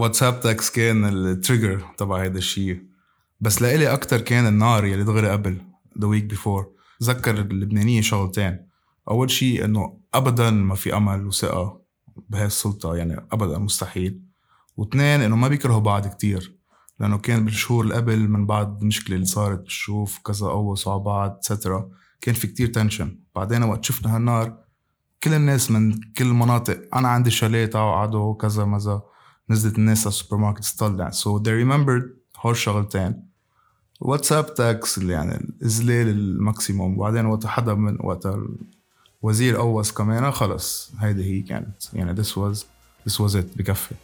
WhatsApp tax كان ال trigger تبع هيدا الشيء بس لإلي أكتر كان النار يلي دغري قبل the week before تذكر اللبنانية شغلتين أول شيء إنه أبدا ما في أمل وثقة بهاي السلطة يعني أبدا مستحيل. واثنين إنه ما بيكرهوا بعض كتير لأنه كان بالشهور اللي قبل من بعد المشكلة اللي صارت بالشوف كذا قوصوا على بعض etcetera كان في كتير tension بعدين وقت شفنا هالنار كل الناس من كل المناطق أنا عندي شاليه تعوا قعدوا كذا مزا. نزلت الناس على السوبر ماركت تطلع. so so they remembered هول الشغلتين. WhatsApp tax اللي يعني الإذلال ال maximum. وبعدين وقت حدا من وقت الوزير قوص كمان خلص. هيدي هي كانت. يعني this was this was it. بكفي.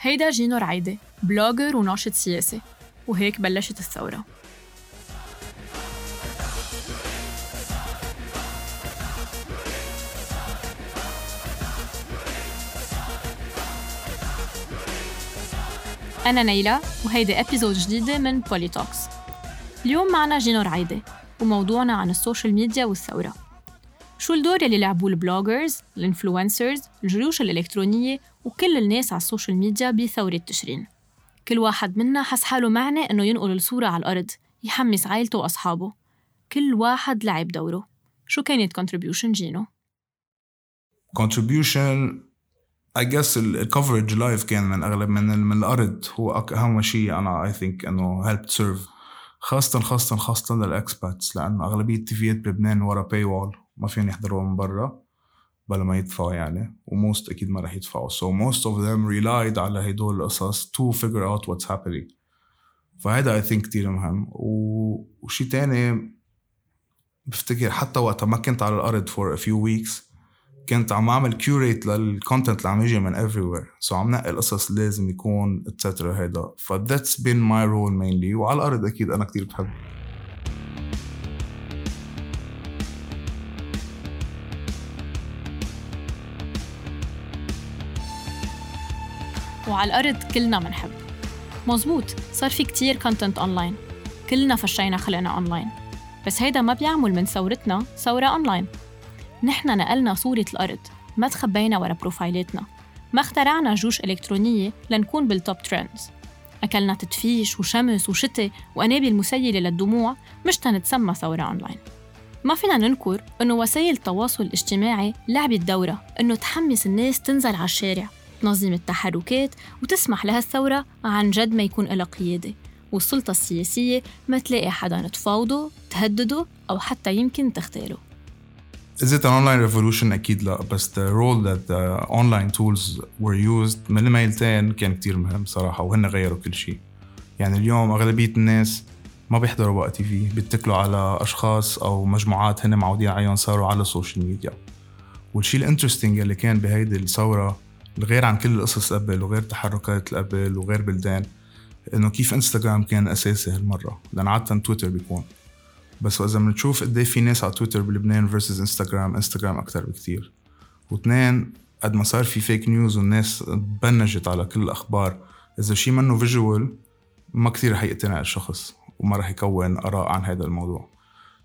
هيدا جينو رعيدي blogger وناشط سياسي. وهيك بلشت الثورة. أنا نيلة وهيدي episode جديدة من PoliTalks اليوم معنا جينو رعيدي وموضوعنا عن ال social media والثورة. شو الدور اللي لعبوه ال bloggers، ال influencers، الجيوش الإلكترونية وكل الناس على ال social media بثورة تشرين؟ كل واحد منا حس حاله معني إنه ينقل الصورة على الأرض يحمس عائلته وأصحابه. كل واحد لعب دوره. شو كانت contribution جينو؟ contribution I guess ال coverage live كان من أغلب من من الأرض. هو أهم شيء أنا I think إنه help serve خاصة خاصة خاصة لل expats لأنه أغلبية ال TV يات بلبنان ورا paywall ما فيهم يحضروا من برا بلا ما يدفعوا يعني و most أكيد ما رح يدفعوا. So most of them relied على هدول القصص to figure out what's happening. فهذا I think كتير مهم. وشي تاني بفتكر حتى وقتها ما كنت على الأرض for a few weeks كنت عم اعمل curate لل content اللي عم يجي من everywhere. so so عم نقي القصص لازم يكون et cetera هيدا. ف that's been my role mainly. وعلى الأرض أكيد أنا كتير بحب. وعلى الأرض كلنا منحب. مزبوط صار في كتير content online كلنا فشينا خلقنا أونلاين بس هيدا ما بيعمل من ثورتنا ثورة أونلاين نحن نقلنا صورة الأرض ما تخبينا ورا profileاتنا. ما اخترعنا جيوش إلكترونية لنكون بال top trends أكلنا تدفيش وشمس وشتي وقنابل مسيلة للدموع مش تنتسمى ثورة أونلاين. ما فينا ننكر إنه وسائل التواصل الاجتماعي لعبت دورا إنه تحمس الناس تنزل على الشارع تنظم التحركات وتسمح لهالثورة عن جد ما يكون لها قيادة. والسلطة السياسية ما تلاقي حدا تفاوضه تهدده أو حتى يمكن تختاره Is it an online revolution؟ أكيد لا. بس the role that the online tools were used من الميلتين كان كتير مهم صراحة وهن غيروا كل شيء. يعني اليوم أغلبية الناس ما بيحضروا بقى TV بيتكلوا على أشخاص أو مجموعات هن معودين عليهم صاروا على ال social media والشيء ال interesting اللي كان بهيدي الثورة غير عن كل القصص قبل وغير تحركات قبل وغير بلدان إنه كيف انستغرام كان أساسي هالمرة. لأن عادة تويتر بيكون. بس وإذا بنشوف قد إيه في ناس على تويتر بلبنان versus انستغرام انستغرام أكثر بكثير واثنين قد ما صار في fake news والناس تبنجت على كل الأخبار إذا شيء منه visual ما كثير رح يقتنع الشخص وما رح يكون آرائه عن هذا الموضوع.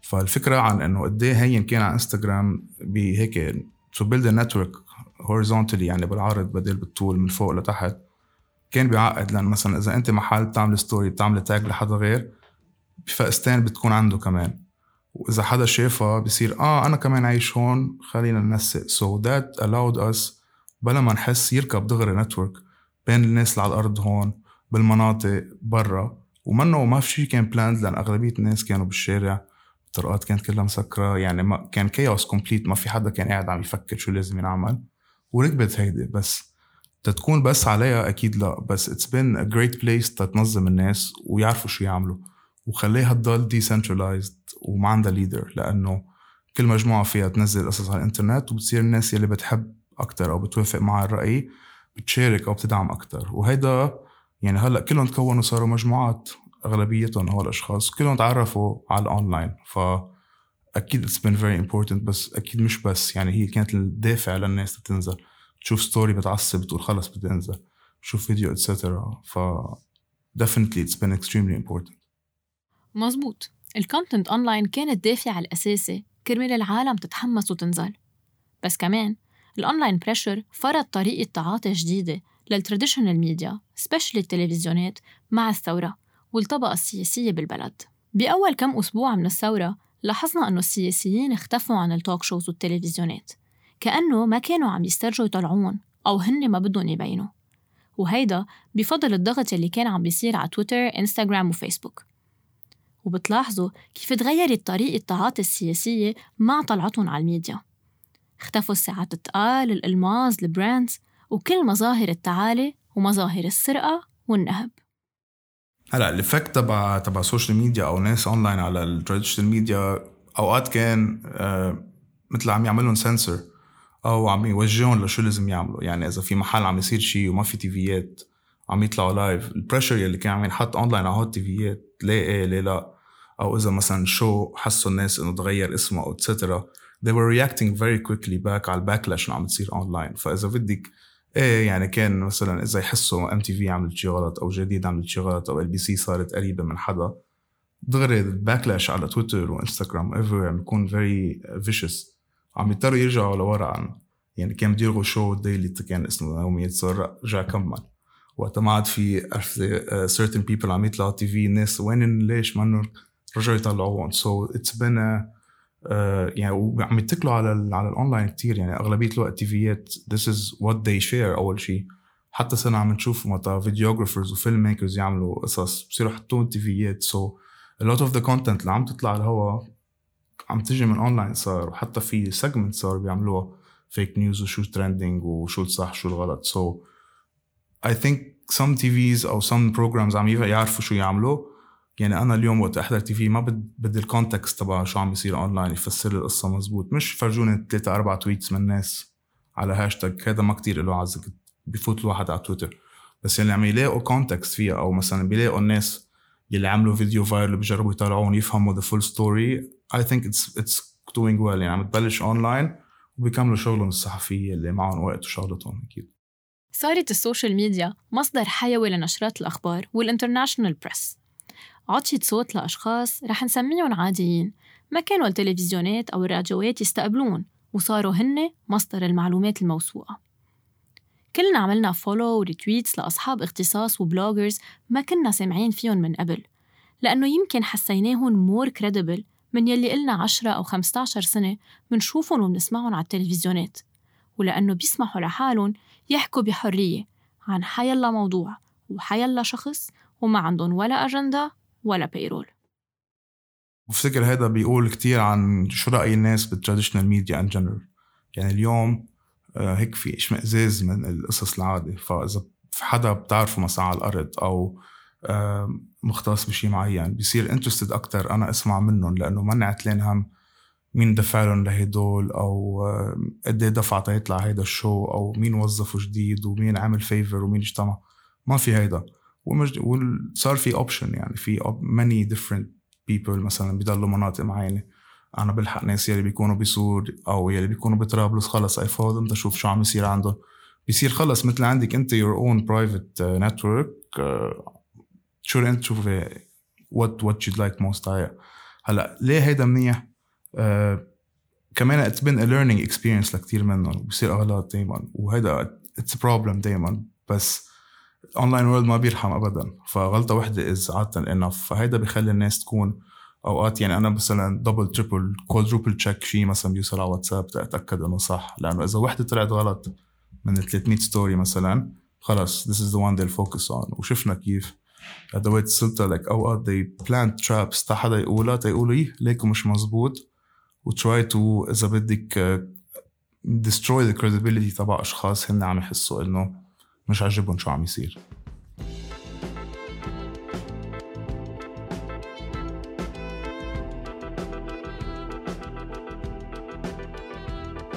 فالفكرة عن إنه قد إيه هين كان على انستغرام بهيك to build network horizontally يعني بالعرض بدل بالطول من فوق لتحت كان بيعقد. لأن مثلا إذا أنت محل بتعمل story بتعمل tag لحدا غير بفقستين بتكون عنده كمان. وإذا حدا شافها بصير آه أنا كمان عايش هون خلينا ننسق. so that allowed us بلا ما نحس يركب دغري network بين الناس اللي على الأرض هون بالمناطق برا. ومنه ما في شيء كان planned لأن أغلبية الناس كانوا بالشارع. الطرقات كانت كلها مسكرة. يعني ما كان chaos complete ما في حدا كان قاعد عم يفكر شو لازم ينعمل. وركبت هيدي. بس تتكون بس عليها أكيد لا. بس it's been a great place تتنظم الناس ويعرفوا شو يعملوا. وخليها تضل decentralized وما عندها leader لأنه كل مجموعة فيها تنزل قصص على الإنترنت وبتصير الناس يلي بتحب أكثر أو بتوافق مع الرأي بتشارك أو بتدعم أكثر وهيدا يعني هلأ كلهم تكونوا صاروا مجموعات أغلبيتهم هول الأشخاص كلهم تعرفوا على الأونلاين. ف أكيد it's been very important بس أكيد مش بس. يعني هي كانت الدافع للناس تنزل. تشوف story بتعصب بتقول خلص بدي انزل شوف فيديو et cetera ف definitely it's been extremely important. مزبوط ال content online كان الدافع الاساسي كرمال العالم تتحمس وتنزل. بس كمان ال online pressure فرض طريقة تعاطي جديدة لل traditional media specially التلفزيونات مع الثورة والطبقة السياسية بالبلد. بأول كم أسبوع من الثورة لاحظنا أنه السياسيين اختفوا عن ال talk shows والتلفزيونات كأنه ما كانوا عم يسترجوا يطلعون أو هن ما بدهم يبينوا. وهيدا بفضل الضغط اللي كان عم بيصير على تويتر إنستغرام وفيسبوك. وبتلاحظوا كيف تغيرت طريقة تعاطي السياسية مع طلعتهم على الميديا. اختفوا الساعات التقال الألماظ ال brands وكل مظاهر التعالي ومظاهر السرقة والنهب. هلا ال effect تبع تبع ال social media أو ناس اونلاين على ال traditional media أوقات كان آه مثل عم يعملهم سنسور أو عم يوجههم لشو لازم يعملوا. يعني إذا في محل عم يصير شيء وما في TVيات عم يطلعوا live ال pressure يلي كان عم ينحط اونلاين على هول ال TVيات ليه إيه ليه لا. أو إذا مثلا شو حسوا الناس إنه تغير اسمه أو et cetera they were reacting very quickly back على الباكلاش اللي عم تصير اونلاين فإذا بدك إيه يعني كان مثلا إذا يحسوا ام تي في عملت شيء غلط أو جديد عملت شيء غلط أو ال بي سي صارت قريبة من حدا دغري الباكلاش على تويتر وإنستغرام ايفر عم يكون فيري فيشس عم يضطروا يرجعوا لورا عن يعني كان بده يلغوا شو ديلي كان اسمه يومية صار رجع كمل. وقت ما عاد في عرفتي certain people عم يطلعوا تي في الناس وين ليش منهم رجعوا يطلعوهم so it's been يعني وعم يتكلوا على على الاونلاين كثير يعني أغلبية الوقت TVيات this is what they share أول شيء حتى صرنا عم نشوف متى videographers و film makers يعملوا قصص. بصيروا يحطون TVيات so a lot of the content اللي عم تطلع على الهواء عم تجي من اونلاين صار. وحتى في segment صار بيعملوها. fake news وشو trending وشو الصح شو الغلط. so I think some TVs أو some programs عم يعرفوا شو يعملوا. يعني أنا اليوم وقت أحضر TV ما بدي ال context تبع شو عم بيصير اونلاين يفسر لي القصة مزبوط. مش فرجوني ثلاثة أربع tweets من ناس على هاشتاج هذا ما كتير له عزك بفوت الواحد على تويتر بس يعني عم يلاقوا context فيها أو مثلا بيلاقوا الناس يلي عملوا فيديو viral بيجربوا يطلعون يفهموا the full story I think it's it's doing well يعني عم تبلش اونلاين وبيكملوا شغلهم الصحفية اللي معهم وقت وشغلتهم أكيد. صارت ال social media مصدر حيوي لنشرات الأخبار وال international press عطت صوت لأشخاص رح نسميهم عاديين. ما كانوا التلفزيونات أو الراديوات يستقبلون وصاروا هن مصدر المعلومات الموثوقة. كلنا عملنا follow و retweets لأصحاب اختصاص و bloggers ما كنا سامعين فيهم من قبل لأنه يمكن حسيناهم more credible من يلي إلنا 10 أو 15 سنة منشوفهم ومنسمعهم على التلفزيونات ولأنه بيسمحوا لحالهم يحكوا بحرية عن حيلا موضوع وحيلا شخص وما عندهم ولا أجندة ولا payroll بفتكر هذا بيقول كتير عن شو رأي الناس بال traditional media in general يعني اليوم آه، هيك في إشمئزاز من القصص العادة. فإذا في حدا بتعرفه مثلا على الأرض أو مختص بشيء معين بصير interested أكثر أنا أسمع منهم لأنه ما عتلان هم مين دفع لهم لهدول أو قد إيه دفع تيطلع هيدا ال show أو مين وظفه جديد ومين عمل favor ومين اجتمع. ما في هيدا. وصار في option يعني في many different people مثلا بيضلوا مناطق معينة. أنا بلحق ناس يلي بيكونوا بسور أو يلي بيكونوا بطرابلس خلص I follow بدي أشوف شو عم يصير عندهم. بيصير خلص مثل عندك أنت your own private network شو أنت تشوفي what what you'd like most هلا ليه هيدا منيح؟ آه كمان it's been a learning experience لكثير منهم. بصير اغلاط دائما وهيدا it's a problem دائما بس online world ما بيرحم ابدا. فغلطة وحدة is عادة enough فهيدا بخلي الناس تكون أوقات يعني أنا مثلا double triple quadruple check شيء مثلا بيوصل على واتساب تاكد إنه صح. لأنه إذا وحدة طلعت غلط من ال 300 story مثلا خلص this is the one they'll focus on. وشفنا كيف. ادوات السلطه لك أوقات they plant traps. تا حدا يقولها تا يقولوا إيه ليكو مش مزبوط و try to إذا بدك destroy the credibility تبع أشخاص هن عم يحسوا إنه مش عاجبهم شو عم يصير.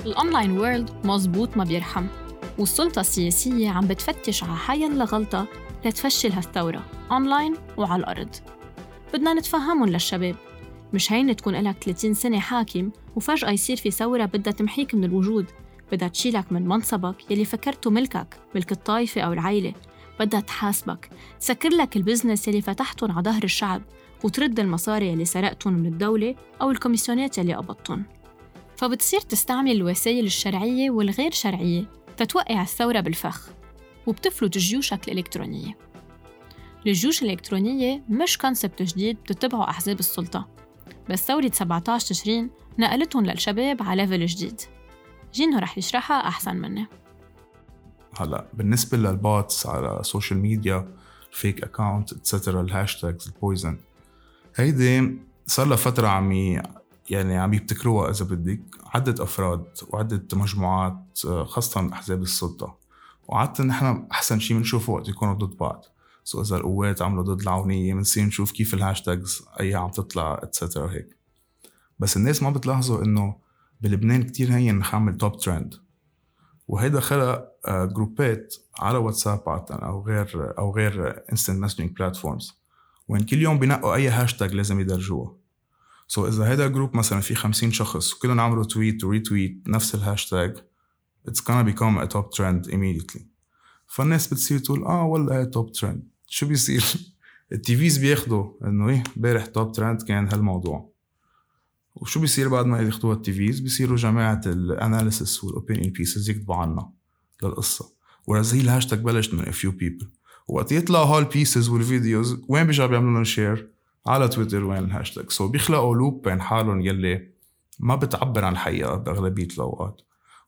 ال online world مزبوط ما بيرحم والسلطة السياسية عم بتفتش على حيلا غلطة لتفشل هالثورة أونلاين وعلى الأرض. بدنا نتفهمهم للشباب مش هين تكون لك 30 سنة حاكم وفجأة يصير في ثورة بدها تمحيك من الوجود. بدها تشيلك من منصبك يلي فكرته ملكك ملك الطائفة أو العيلة. بدها تحاسبك. تسكر لك ال business يلي فتحتهم على ظهر الشعب وترد المصاري يلي سرقتهم من الدولة أو الكوميسيونات يلي قبضتهم. فبتصير تستعمل الوسائل الشرعية والغير شرعية تتوقع الثورة بالفخ وبتفلت جيوشك الإلكترونية. الجيوش الإلكترونية مش concept جديد بتتبعه أحزاب السلطة بس ثورة 17 تشرين نقلتهم للشباب على level جديد. جينو رح يشرحها أحسن مني. هلا بالنسبة لل bots على ال social media ال fake account etcetera ال hashtags ال poison هيدي صار لها فترة عم يعني عم يبتكروها إذا بدك. عدة أفراد وعدة مجموعات خاصة أحزاب السلطة. وعادة نحن أحسن شيء بنشوفه وقت يكونوا ضد بعض. so إذا القوات عملوا ضد العونية بنصير نشوف كيف ال hashtags أي عم تطلع etcetera هيك. بس الناس ما بتلاحظوا إنه بلبنان كتير هين نعمل top trend وهيدا خلق جروبات آه، على واتساب أو غير أو غير instant messaging platforms وين كل يوم بينقوا أي هاشتاج لازم يدرجوها. so إذا هيدا group مثلا في 50 شخص وكلهم عملوا tweet و retweet نفس ال hashtag it's gonna become a top trend immediately. فالناس بتصير تقول آه والله هي top trend شو بيصير؟ ال TVs بياخدوا إنه إيه امبارح top trend كان هالموضوع. وشو بيصير بعد ما ياخدوها ال TVs بيصيروا جماعة ال analysis وال opinion pieces يكتبوا عنها للقصة. whereas هي الهاشتاج بلشت من few people. وقت يطلعوا هال pieces وال videos وين بيرجعوا بيعملوا لهم share على تويتر وين ال hashtag so بيخلقوا loop بين حالهم يلي ما بتعبر عن الحقيقة بأغلبية الأوقات.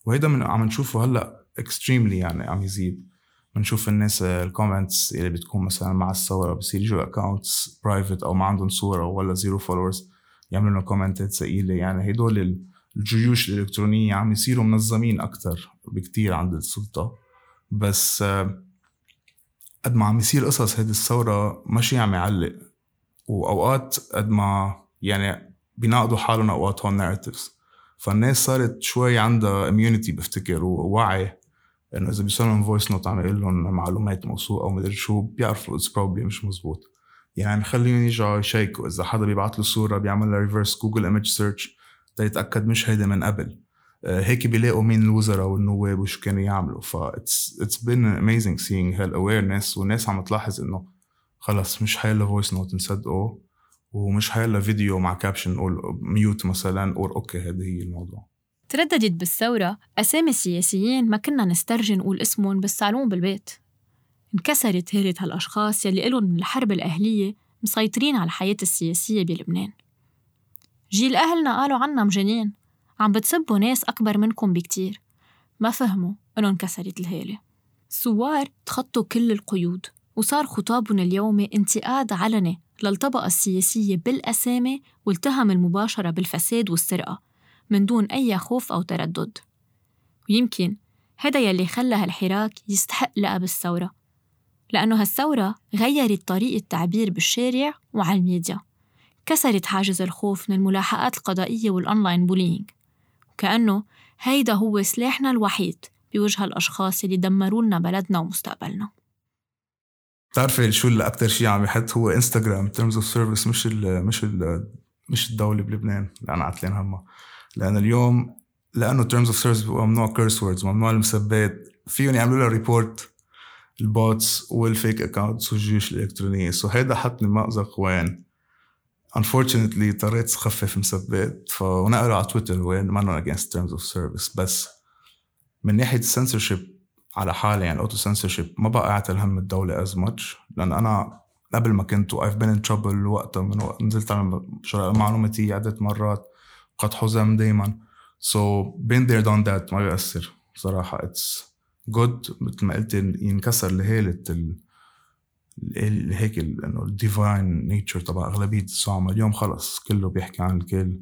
وهيدا من عم نشوفه هلأ extremely يعني عم يزيد. بنشوف الناس ال comments اللي بتكون مثلا مع الصورة بصير يجوا accounts private أو ما عندهم صورة ولا zero followers يعملوا لهم كومنتات ثقيلة. يعني هدول الجيوش الإلكترونية عم يصيروا منظمين أكتر بكتير عند السلطة. بس قد ما عم يصير قصص هيدي الثورة ماشي عم يعلق. وأوقات قد ما يعني بيناقضوا حالهم أوقات own narratives فالناس صارت شوي عندها immunity بفتكر ووعي إنه إذا بيوصل لهم voice note عم يقول لهم معلومات موثوقة ومدري شو بيعرفوا it's probably مش مزبوط. يعني بخليهم يرجعوا يشيكوا إذا حدا بيبعث له صورة بيعمل لها reverse Google image search تيتاكد مش هيدا من قبل. آه، هيك بيلاقوا مين الوزراء والنواب وشو كانوا يعملوا ف it's it's been amazing seeing هال awareness والناس عم تلاحظ إنه خلص مش حيلا voice note نصدقه ومش حيلا فيديو مع caption نقول mute مثلا or okay هذا هي الموضوع. ترددت بالثورة أسامي سياسيين ما كنا نسترجي نقول اسمهم بالصالون بالبيت. انكسرت هيبة هالأشخاص يلي إلهم الحرب الأهلية مسيطرين على الحياة السياسية بلبنان. جيل أهلنا قالوا عنا مجانين عم بتسبوا ناس أكبر منكم بكتير. ما فهموا إنه انكسرت الهالة الثوار تخطوا كل القيود وصار خطابهم اليومي انتقاد علني للطبقة السياسية بالأسامي والتهم المباشرة بالفساد والسرقة من دون أي خوف أو تردد. ويمكن هذا يلي خلى هالحراك يستحق لقب الثورة. لأنه هالثورة غيرت طريقة التعبير بالشارع وعلى الميديا. كسرت حاجز الخوف من الملاحقات القضائية وال online bullying وكأنه هيدا هو سلاحنا الوحيد بوجه الأشخاص اللي دمروا لنا بلدنا ومستقبلنا. بتعرفي شو اللي أكتر شيء عم يحط هو انستغرام terms of service مش ال مش ال مش الدولة بلبنان اللي أنا عتلان همها لأن اليوم لأنه terms of service ممنوع curse words ممنوع المسبات. فيهم يعملوا لها report ال bots وال fake accounts والجيوش الإلكترونية. so هيدا حطني بمأزق وين. Unfortunately اضطريت أخفف مسبات فنقلوا على تويتر وين. ما against terms of service. بس من ناحية السنسورشيب على حالي يعني الاوتو سنسورشيب ما بقى اعتل هم الدولة as much لأن أنا قبل ما كنت و I've been in trouble وقتها من وقت نزلت على جرائم معلوماتيه عدة مرات. قد حزام دايما. so been there done that ما بيأثر. صراحة it's good مثل ما قلت ينكسر لهالة ال هيك إنه ال divine nature تبع أغلبية الزعماء اليوم خلص كله بيحكي عن الكل.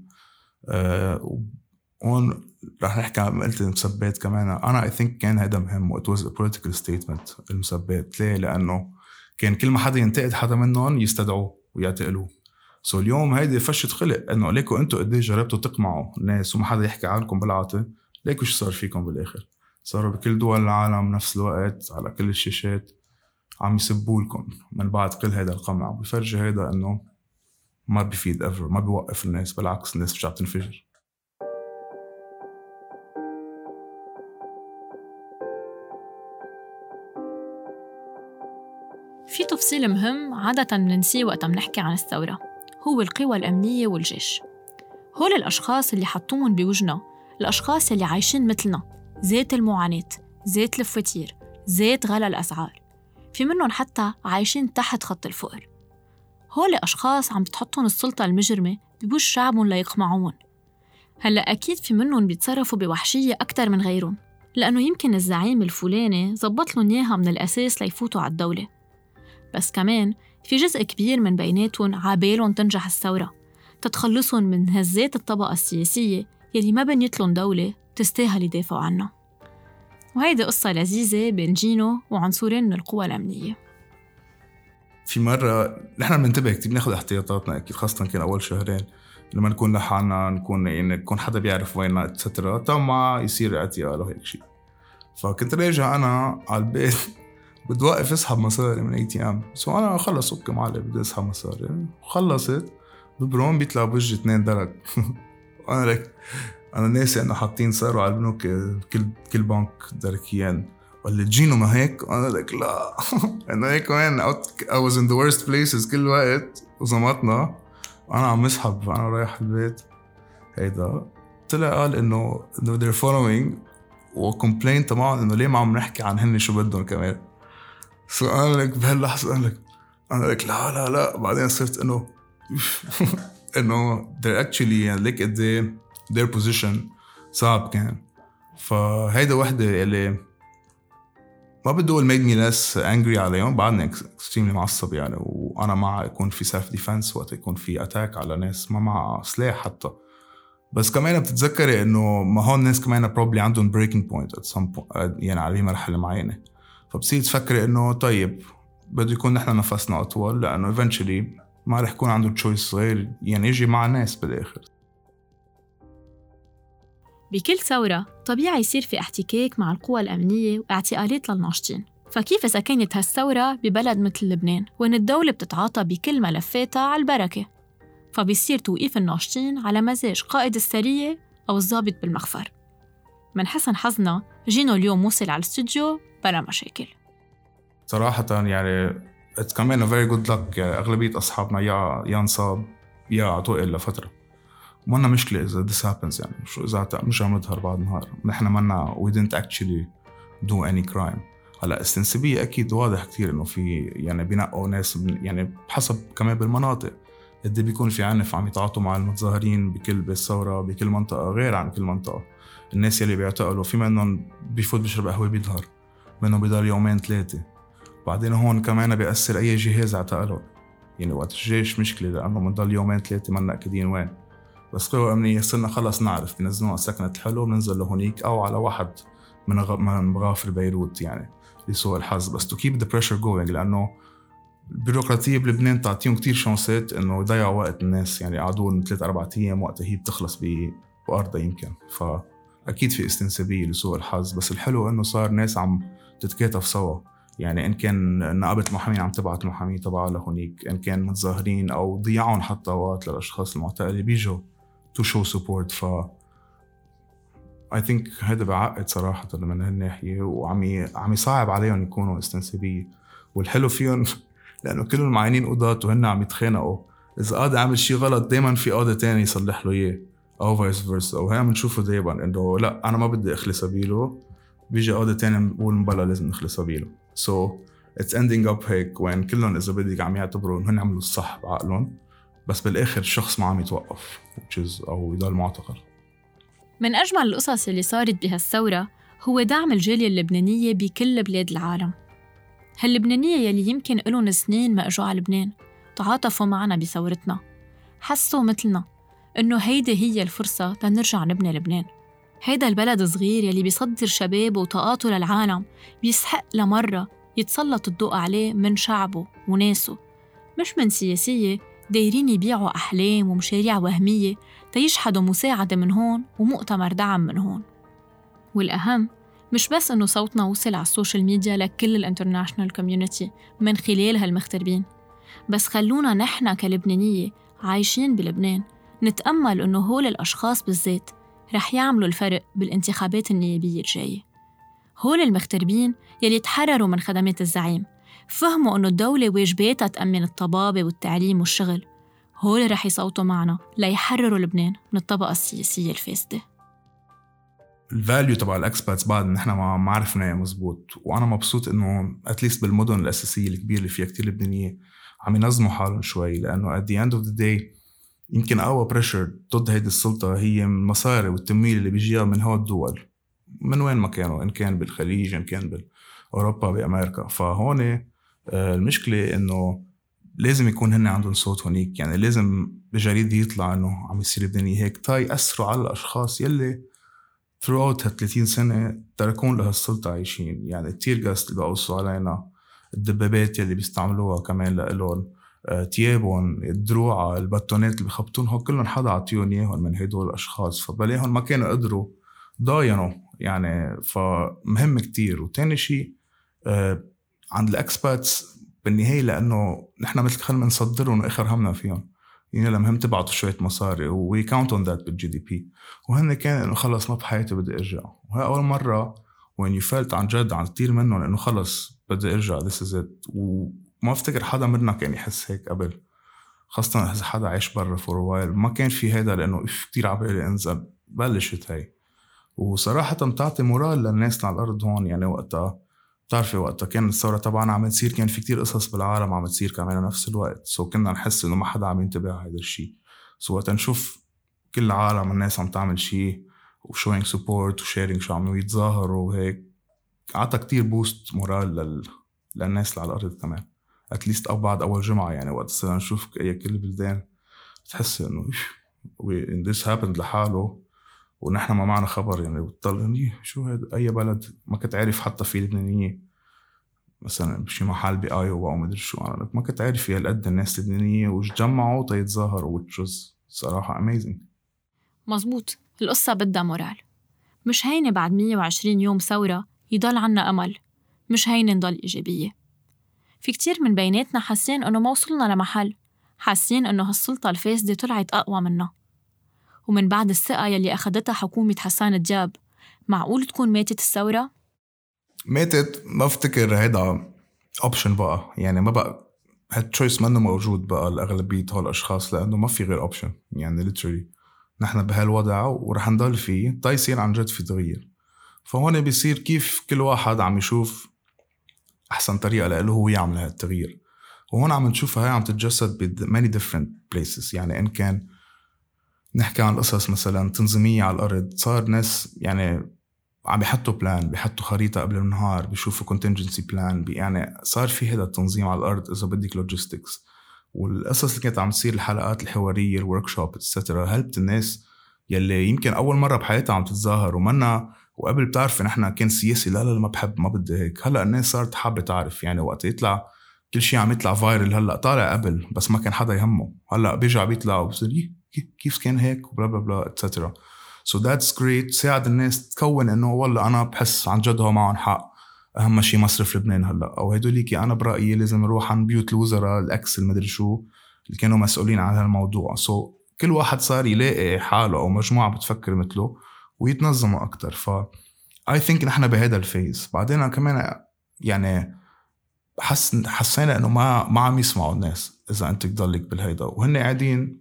آه هون رح نحكي عن قلت المسبات كمان. أنا I think كان هذا مهم و it was political statement المسبات. ليه؟ لأنه كان كل ما حدا ينتقد حدا منهم يستدعوه ويعتقلوه. so so اليوم هيدي فشة خلق إنه ليكوا أنتم قديش جربتوا تقمعوا الناس وما حدا يحكي عنكم بالعاطل ليكوا شو صار فيكم بالآخر. صاروا بكل دول العالم نفس الوقت على كل الشاشات عم يسبوا لكم من بعد كل هذا القمع. بفرجي هيدا إنه ما بيفيد ايفر ما بيوقف الناس بالعكس الناس مش عم تنفجر. في تفصيل مهم عادة بننسيه وقت بنحكي عن الثورة هو القوى الأمنية والجيش. هول الأشخاص اللي حطوهم بوجنا الأشخاص اللي عايشين مثلنا. ذات المعاناة ذات الفواتير زيت غلى الأسعار. في منهم حتى عايشين تحت خط الفقر. هول أشخاص عم بتحطهم السلطة المجرمة ببوش شعبهم ليقمعون. هلأ أكيد في منهم بيتصرفوا بوحشية أكتر من غيرهم لأنه يمكن الزعيم الفلاني زبط لهم إياها من الأساس ليفوتوا على الدولة. بس كمان في جزء كبير من بيناتهم عابالهم تنجح الثورة تتخلصهم من هزات الطبقة السياسية يلي ما بنيت لهم دولة تستاهل يدافعوا عنها وهيدي قصة لذيذة بين جينو وعنصرين من القوى الأمنية. في مرة نحن بننتبه كتير بناخذ احتياطاتنا أكيد خاصة كان أول شهرين. لما نكون لحالنا نكون يعني يكون حدا بيعرف ويننا اتسترا ما يصير اعتيال وهيك شيء. فكنت راجع أنا على البيت بدي واقف أسحب مصاري من ATM so أنا خلص okay معلم بدي أسحب مصاري. خلصت ببرم بيطلع بوجهي اثنين درك أنا like أنا ناسي أنه حاطين صاروا على البنوك كل كل بنك دركيان ولا تجينوا ما هيك؟ أنا like لا. انه هيك وين؟ I was in the worst places كل وقت وزمطنا وأنا عم اسحب. أنا رايح البيت. هيدا. طلع قال انه إنه they're following. وال complain تبعهم إنه ليه ما عم نحكي عن هن شو بدهم كمان. so أنا like بهاللحظة أنا like أنا like لا لا لا. بعدين صرت انه إنه they're actually يعني ليك قد إيه their position صعب كان. فهيدا وحدة اللي ما أقول made me less angry عليهم. بعدني extremely معصب يعني. وأنا مع يكون في self defense وقت يكون في attack على ناس. ما مع سلاح حتى. بس كمان بتتذكري إنه ما هون الناس كمان probably عندهم breaking point at some يعني على مرحلة معينة. فبصير تفكري إنه طيب بده يكون نحن نفسنا أطول. لأنه eventually ما رح يكون عنده choice غير يعني يجي مع الناس بالآخر. بكل ثورة طبيعي يصير في احتكاك مع القوى الأمنية واعتقالات للناشطين. فكيف إذا كانت هالثورة ببلد مثل لبنان وين الدولة بتتعاطى بكل ملفاتها على البركة؟ فبيصير توقيف الناشطين على مزاج قائد السرية أو الضابط بالمخفر من حسن حظنا جينا اليوم وصل على الاستوديو بلا مشاكل. صراحة يعني it's كمان very good luck يعني أغلبية أصحابنا يا انصاب يا اعتقل لفترة منا مشكلة إذا this happens يعني شو إذا مش عم نظهر بعد نهار. نحن منا we didn't actually do any crime. هلأ استنسابية أكيد واضح كتير إنه في يعني بينقوا ناس يعني حسب كمان بالمناطق. قد إيه بيكون في عنف عم يتعاطوا مع المتظاهرين بكل بالثورة بكل منطقة غير عن كل منطقة. الناس يلي بيعتقلوا في منهم بيفوت بيشرب قهوة بيظهر منهم بيضل يومين ثلاثة. بعدين هون كمان بيأثر أي جهاز اعتقله. يعني وقت الجيش مشكلة لأنه بنضل يومين ثلاثة ما مأكدين وين. بس قوى أمنية صرنا خلص نعرف بنزلونا على ثكنة الحلو بننزل لهونيك أو على واحد من مخافر بيروت يعني لسوء الحظ. بس to keep the pressure going لأنه البيروقراطية بلبنان تعطيهم كتير شانسات إنه يضيعوا وقت الناس يعني قعدوا ثلاث أربع أيام وقتها هي بتخلص بأرضها يمكن. فأكيد في استنسابية لسوء الحظ. بس الحلو إنه صار ناس عم تتكاتف سوا. يعني إن كان نقابة المحامين عم تبعت المحامي تبعها لهونيك إن كان متظاهرين أو ضياعهم حتى وقت للأشخاص المعتقلة بيجوا. to show support ف I think هذا بعقد صراحة من هالناحية وعم عم يصعب عليهم يكونوا استنسابيه والحلو فيهم لأنه كل المعينين قضاة وهن عم يتخانقوا. إذا قاضي عمل شيء غلط دائما في قاضي تاني يصلح له إياه أو vice versa وهي عم نشوفه دائما إنه لا أنا ما بدي أخلي سبيله بيجي قاضي تاني بقول مبلا لازم نخلي سبيله. so it's ending up هيك وين كلهم إذا بدك عم يعتبروا انه هن عملوا الصح بعقلهم. بس بالآخر الشخص ما عم يتوقف أو يضل معتقل. من أجمل القصص اللي صارت بهالثورة هو دعم الجالية اللبنانية بكل بلاد العالم. هاللبنانية يلي يمكن لهم سنين ما إجوا على لبنان تعاطفوا معنا بثورتنا. حسوا مثلنا إنه هيدي هي الفرصة تنرجع نبني لبنان. هيدا البلد صغير يلي بيصدر شبابه وطاقاته للعالم بيسحق لمرة يتسلط الضوء عليه من شعبه وناسه مش من سياسية دايرين يبيعوا أحلام ومشاريع وهمية تيشحدوا مساعدة من هون ومؤتمر دعم من هون. والأهم مش بس إنه صوتنا وصل على ال social media لكل ال international community من خلال هالمغتربين بس خلونا نحن كلبنانية عايشين بلبنان نتأمل إنه هول الأشخاص بالذات رح يعملوا الفرق بالانتخابات النيابية الجاية. هول المغتربين يلي تحرروا من خدمات الزعيم فهموا إنه الدولة واجباتها تأمن الطبابة والتعليم والشغل. هول رح يصوتوا معنا ليحرروا لبنان من الطبقة السياسية الفاسدة. ال value تبع ال expats بعد نحن ما عرفناه مزبوط. وأنا مبسوط إنه at least بالمدن الأساسية الكبيرة اللي فيها كتير لبنانية عم ينظموا حالهم شوي. لأنه at the end of the day يمكن اقوى pressure ضد هيدي السلطة هي المصاري والتمويل اللي بيجيها من هول الدول. من وين ما كانوا إن كان بالخليج إن كان بأوروبا بأمريكا. فهون المشكلة إنه لازم يكون هن عندهم صوت هونيك يعني لازم بجريدة يطلع إنه عم يصير لبنانية هيك. تا يأثروا على الأشخاص يلي throughout هال 30 سنة تركون لهالسلطة عايشين. يعني التير جاس اللي بقصوا علينا. الدبابات يلي بيستعملوها كمان لإلهم آه، تيابهم الدروعة الباتونات اللي بخبطونها كلهم حدا عطيهم إياهم من هدول الأشخاص. فبلاهم ما كانوا قدروا ضاينوا يعني فمهم كتير. وتاني شيء آه، عند ال expats بالنهاية لأنه نحن مثل خلينا نصدرهم واخر همنا فيهم. يعني المهم تبعتوا شوية مصاري we count on that بال GDP وهن كان إنه خلص ما بحياتي بدي أرجع. وهي أول مرة when you felt عن جد عن كثير منهم إنه خلص بدي أرجع this is it وما افتكر حدا منا كان يحس هيك قبل. خاصة إذا حدا عايش برا for a while ما كان في هيدا لأنه كثير عبالي أنزل. بلشت هي. وصراحة بتعطي morale للناس على الأرض هون يعني وقتها. بتعرفي وقتها كان الثورة تبعنا عم تصير كان في كتير قصص بالعالم عم تصير كمان نفس الوقت. so كنا نحس إنه ما حدا عم ينتبه على هذا الشيء so وقت نشوف كل العالم الناس عم تعمل شيء و showing support و sharing شو عم يتظاهروا وهيك. عطى كتير boost morale لل... للناس اللي على الأرض كمان. at least أو بعد أول جمعة يعني وقت صرنا نشوف كل البلدان بتحس إنه this happened لحاله. ونحن ما معنا خبر يعني. بتضل شو هذا أي بلد ما كنت عارف حتى في لبنانيه مثلا بشي محل بايوا أو مدري شو أنا ما كنت عارف في هالقد الناس اللبنانيه وتجمعوا تيتظاهروا was صراحة amazing مزبوط القصة بدها morale. مش هينة بعد 120 يوم ثورة يضل عنا أمل. مش هينة نضل إيجابية. في كتير من بيناتنا حاسين إنه ما وصلنا لمحل. حاسين إنه هالسلطة الفاسدة طلعت أقوى منا ومن بعد الثقة يلي أخدتها حكومة حسان دياب معقول تكون ماتت الثورة؟ ماتت ما افتكر هيدا option بقى. يعني ما بقى هال choice منه موجود بقى لأغلبية هول الأشخاص لأنه ما في غير option يعني literally نحن بهالوضع ورح نضل فيه تا يصير عن جد في تغيير فهون بيصير كيف كل واحد عم يشوف أحسن طريقة له هو يعمل هالتغيير وهون عم نشوفها هي عم تتجسد ب many different places. يعني إن كان نحكي عن قصص مثلا تنظيمية على الأرض. صار ناس يعني عم بيحطوا plan بيحطوا خريطة قبل النهار بيشوفوا contingency plan يعني صار في هذا التنظيم على الأرض إذا بدك logistics والقصص اللي كانت عم تصير الحلقات الحوارية ال workshop etcetera helped الناس يلي يمكن أول مرة بحياتها عم تتظاهر. ومنا وقبل بتعرفي نحن كان سياسي لا لا ما بحب ما بدي هيك. هلأ الناس صارت حابة تعرف. يعني وقت يطلع كل شيء عم يطلع viral هلأ طالع قبل بس ما كان حدا يهمه. هلأ بيرجع بيطلع وبصير كيف كان هيك و blah blah blah etcetera so that's great ساعد الناس تكون إنه والله أنا بحس عن جد هو معهم حق. أهم شيء مصرف لبنان هلا. أو هدوليك أنا برأيي لازم نروح عن بيوت الوزراء ال ex المدري شو اللي كانوا مسؤولين عن هالموضوع. so so, كل واحد صار يلاقي حاله أو مجموعة بتفكر مثله ويتنظموا أكثر ف I think نحن بهذا ال phase. بعدين كمان يعني حس حسينا إنه ما ما عم يسمعوا الناس إذا أنت تضلك بالهيدا. وهن قاعدين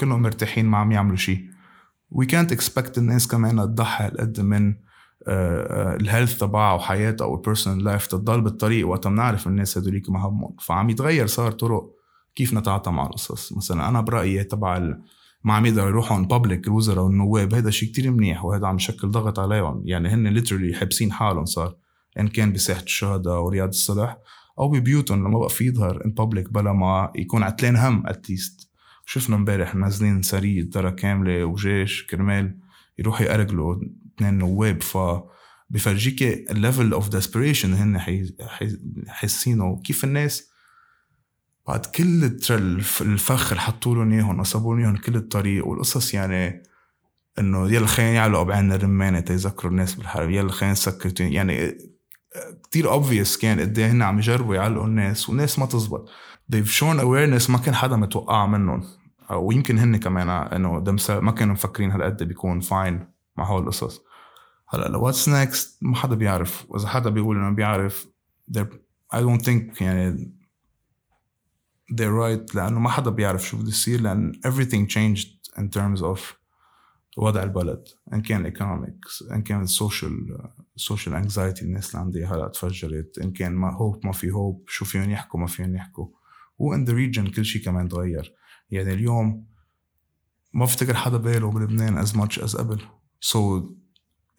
كلهم مرتاحين ما عم يعملوا شيء وي كانت اكسبكت الناس كمان تضحي هالقد من ال health تبعها وحياتها أو ال personal life تضل بالطريق وقت بنعرف الناس هدوليك ما همهم فعم يتغير صار طرق كيف نتعاطى مع القصص. مثلا أنا برأيي تبع ما عم يقدروا يروحوا in public الوزراء والنواب هذا شيء كتير منيح وهذا عم يشكل ضغط عليهم. يعني هن literally حابسين حالهم صار إن كان بساحة الشهداء ورياض الصلح أو ببيوتهم لما بقى في يظهر in public بلا ما يكون عتلان هم at least شفنا امبارح نازلين سرية ترى كاملة وجيش كرمال يروحوا يأرجلوا اثنين نواب ف بفرجيك ال level of desperation هن حاسينه. كيف الناس بعد كل الفخ اللي حطوا لهم إياهم وصابوا لهم كل الطريق والقصص يعني إنه يلا خلينا يعلقوا بعين الرمانة تيذكروا الناس بالحرب يلا خلينا نسكر يعني كتير obvious كان قد إيه هن عم يجربوا يعلقوا الناس والناس ما تزبط. They've shown awareness ما كان حدا متوقع منهم. ويمكن هن كمان إنه ما كانوا مفكرين هالقد بيكون فاين مع هول القصص. هلأ what's next ما حدا بيعرف. واذا حدا بيقول إنه بيعرف I don't think يعني they're right لأنه ما حدا بيعرف شو بده يصير لأن everything changed in terms of وضع البلد. إن كان ال economics إن كان ال social ال social anxiety الناس اللي عندي هلأ تفجرت. إن كان ما hope ما في hope شو فيهم يحكوا ما فيهم يحكوا. و in the region كل شيء كمان تغير. يعني اليوم ما بفتكر حدا باله بلبنان as much as قبل. So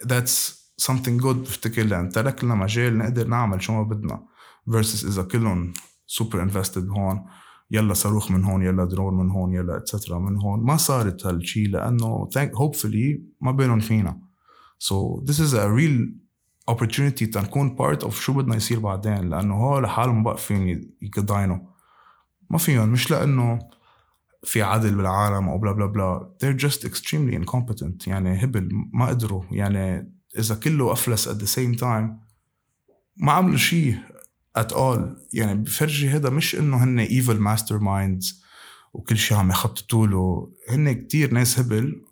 that's something good بفتكر لأن ترك لنا مجال نقدر نعمل شو ما بدنا versus إذا كلهم super invested هون يلا صاروخ من هون يلا درون من هون يلا etcetera من هون. ما صارت هالشيء لأنه hopefully ما بينهم فينا. So this is a real opportunity تنكون part of شو بدنا يصير بعدين لأنه هو لحالهم بقى فين يقضاينوا ما فيهم مش لأنه في عدل بالعالم أو blah blah blah. They're just extremely incompetent. يعني هبل ما قدروا. يعني إذا كله أفلس at the same time ما عملوا شيء at all. يعني بفرجي هذا مش إنه هن evil masterminds وكل شيء عم يخططوا له. هن كتير ناس هبل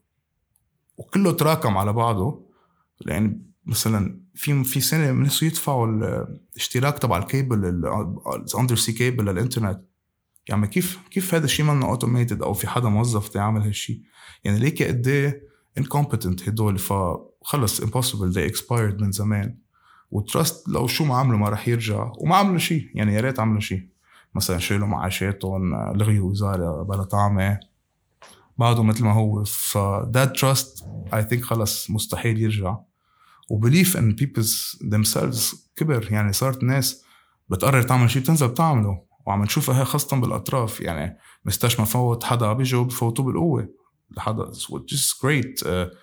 وكله تراكم على بعضه. لأن مثلا في في سنة نسوا يدفعوا الاشتراك تبع ال cable ال undersea cable للإنترنت. يعني كيف كيف هذا الشيء منه automated أو في حدا موظف يعمل هالشيء؟ يعني ليك قد إيه incompetent هدول؟ فخلص impossible they expired من زمان. و trust لو شو ما عملوا ما رح يرجع. وما عملوا شيء يعني يا ريت عملوا شيء. مثلا شيلوا معاشاتهم لغيوا وزارة بلا طعمة. بعده مثل ما هو. ف that trust I think خلص مستحيل يرجع. و belief in people themselves كبر. يعني صارت ناس بتقرر تعمل شيء بتنزل بتعمله. وعم نشوفها هي خاصة بالأطراف. يعني مستشفى فوت حدا بيجوا بفوتوه بالقوة. لحدا great. uh,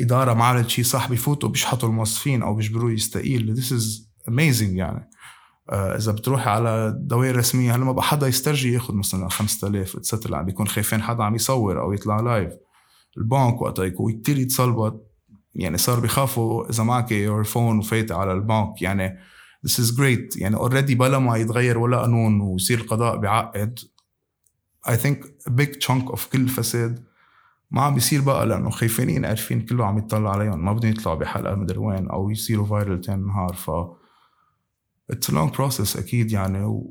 إدارة ما عملت شيء صح بفوتوا بيشحطوا الموظفين أو بيجبروه يستقيل. This is amazing يعني. uh, إذا بتروحي على دوائر رسمية هلأ ما بقى حدا يسترجي ياخذ مثلا 5000 extra بيكون خايفين حدا عم يصور أو يطلع live البنك وقتها يكون كثير يتصلبط. يعني صار بيخافوا إذا معك your phone وفايتة على البنك. يعني this is great. يعني already بلا ما يتغير ولا قانون ويصير القضاء بيعقد I think a big chunk of كل الفساد ما عم بيصير بقى لأنه خايفين عارفين كله عم يطلع عليهم. ما بدهم يطلعوا بحلقة مدري وين أو يصيروا viral تاني نهار. ف it's long process أكيد يعني.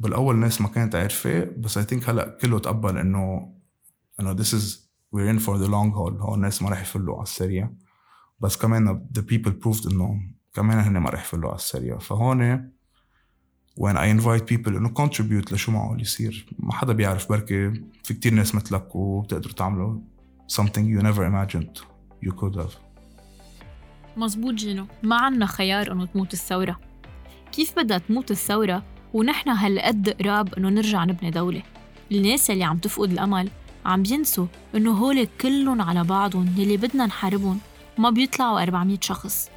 بالاول الناس ما كانت عارفة بس I think هلأ كله تقبل إنه إنه this is we're in for the long haul. هون الناس ما رح يفلوا على السريع. بس كمان the people proved إنه كمان هن ما رح يفلوا على السريع. فهون when I invite people إنه contribute لشو معقول يصير. ما حدا بيعرف بركي في كتير ناس مثلك وبتقدروا تعملوا something you never imagined you could have. مزبوط جينو ما عنا خيار إنه تموت الثورة. كيف بدها تموت الثورة ونحن هالقد قراب إنه نرجع نبني دولة؟ الناس اللي عم تفقد الأمل عم بينسوا إنه هول كلهم على بعضهم يلي بدنا نحاربهم. ما بيطلعوا 400 شخص.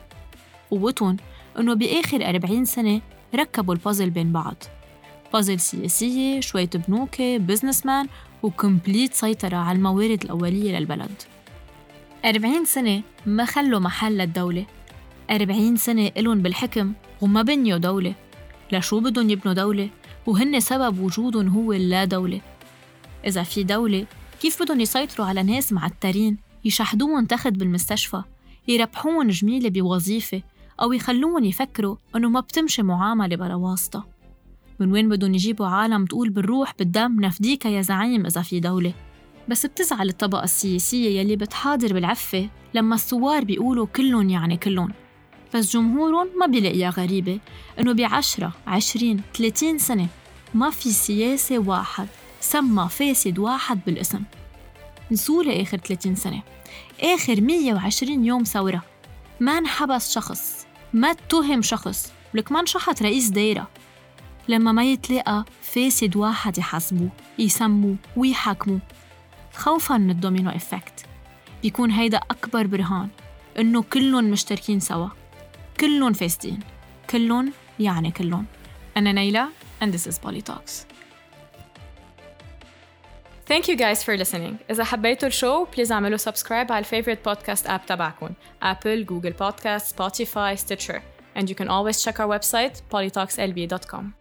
قوتهم إنه بآخر 40 سنة ركبوا البازل بين بعض. بازل سياسية شوية بنوكة businessman و complete سيطرة على الموارد الأولية للبلد. 40 سنة ما خلوا محل للدولة. 40 سنة إلهم بالحكم وما بنيوا دولة. لشو بدهم يبنوا دولة؟ وهن سبب وجودهم هو اللا دولة. إذا في دولة كيف بدهم يسيطروا على ناس معترين يشحدوهم تخت بالمستشفى يربحون جميلة بوظيفة أو يخلوهم يفكروا إنه ما بتمشي معاملة بلا واسطة. من وين بدهم يجيبوا عالم تقول بالروح بالدم نفديك يا زعيم إذا في دولة. بس بتزعل الطبقة السياسية يلي بتحاضر بالعفة لما الثوار بيقولوا كلهم يعني كلهم. بس جمهورهم ما بيلاقيها غريبة إنه بعشرة عشرين ثلاثين سنة ما في سياسي واحد سمى فاسد واحد بالاسم. نسولة آخر 30 سنة. آخر 120 يوم ثورة. ما انحبس شخص. ما اتهم شخص. ولك ما انشحت رئيس دايرة لما ما يتلاقى فاسد واحد يحاسبوه يسموه ويحاكموه خوفا من ال domino effect. بيكون هيدا أكبر برهان. إنه كلهم مشتركين سوا. كلهم فاسدين. كلهم يعني كلهم. أنا نيلة and this is Poly Talks Thank you guys for listening. إذا حبيتوا الشو بليز اعملوا سبسكرايب على الفيفورت بودكاست اب تبعكم Apple, Google Podcast, Spotify, Stitcher. And you can always check our website polytalkslb.com.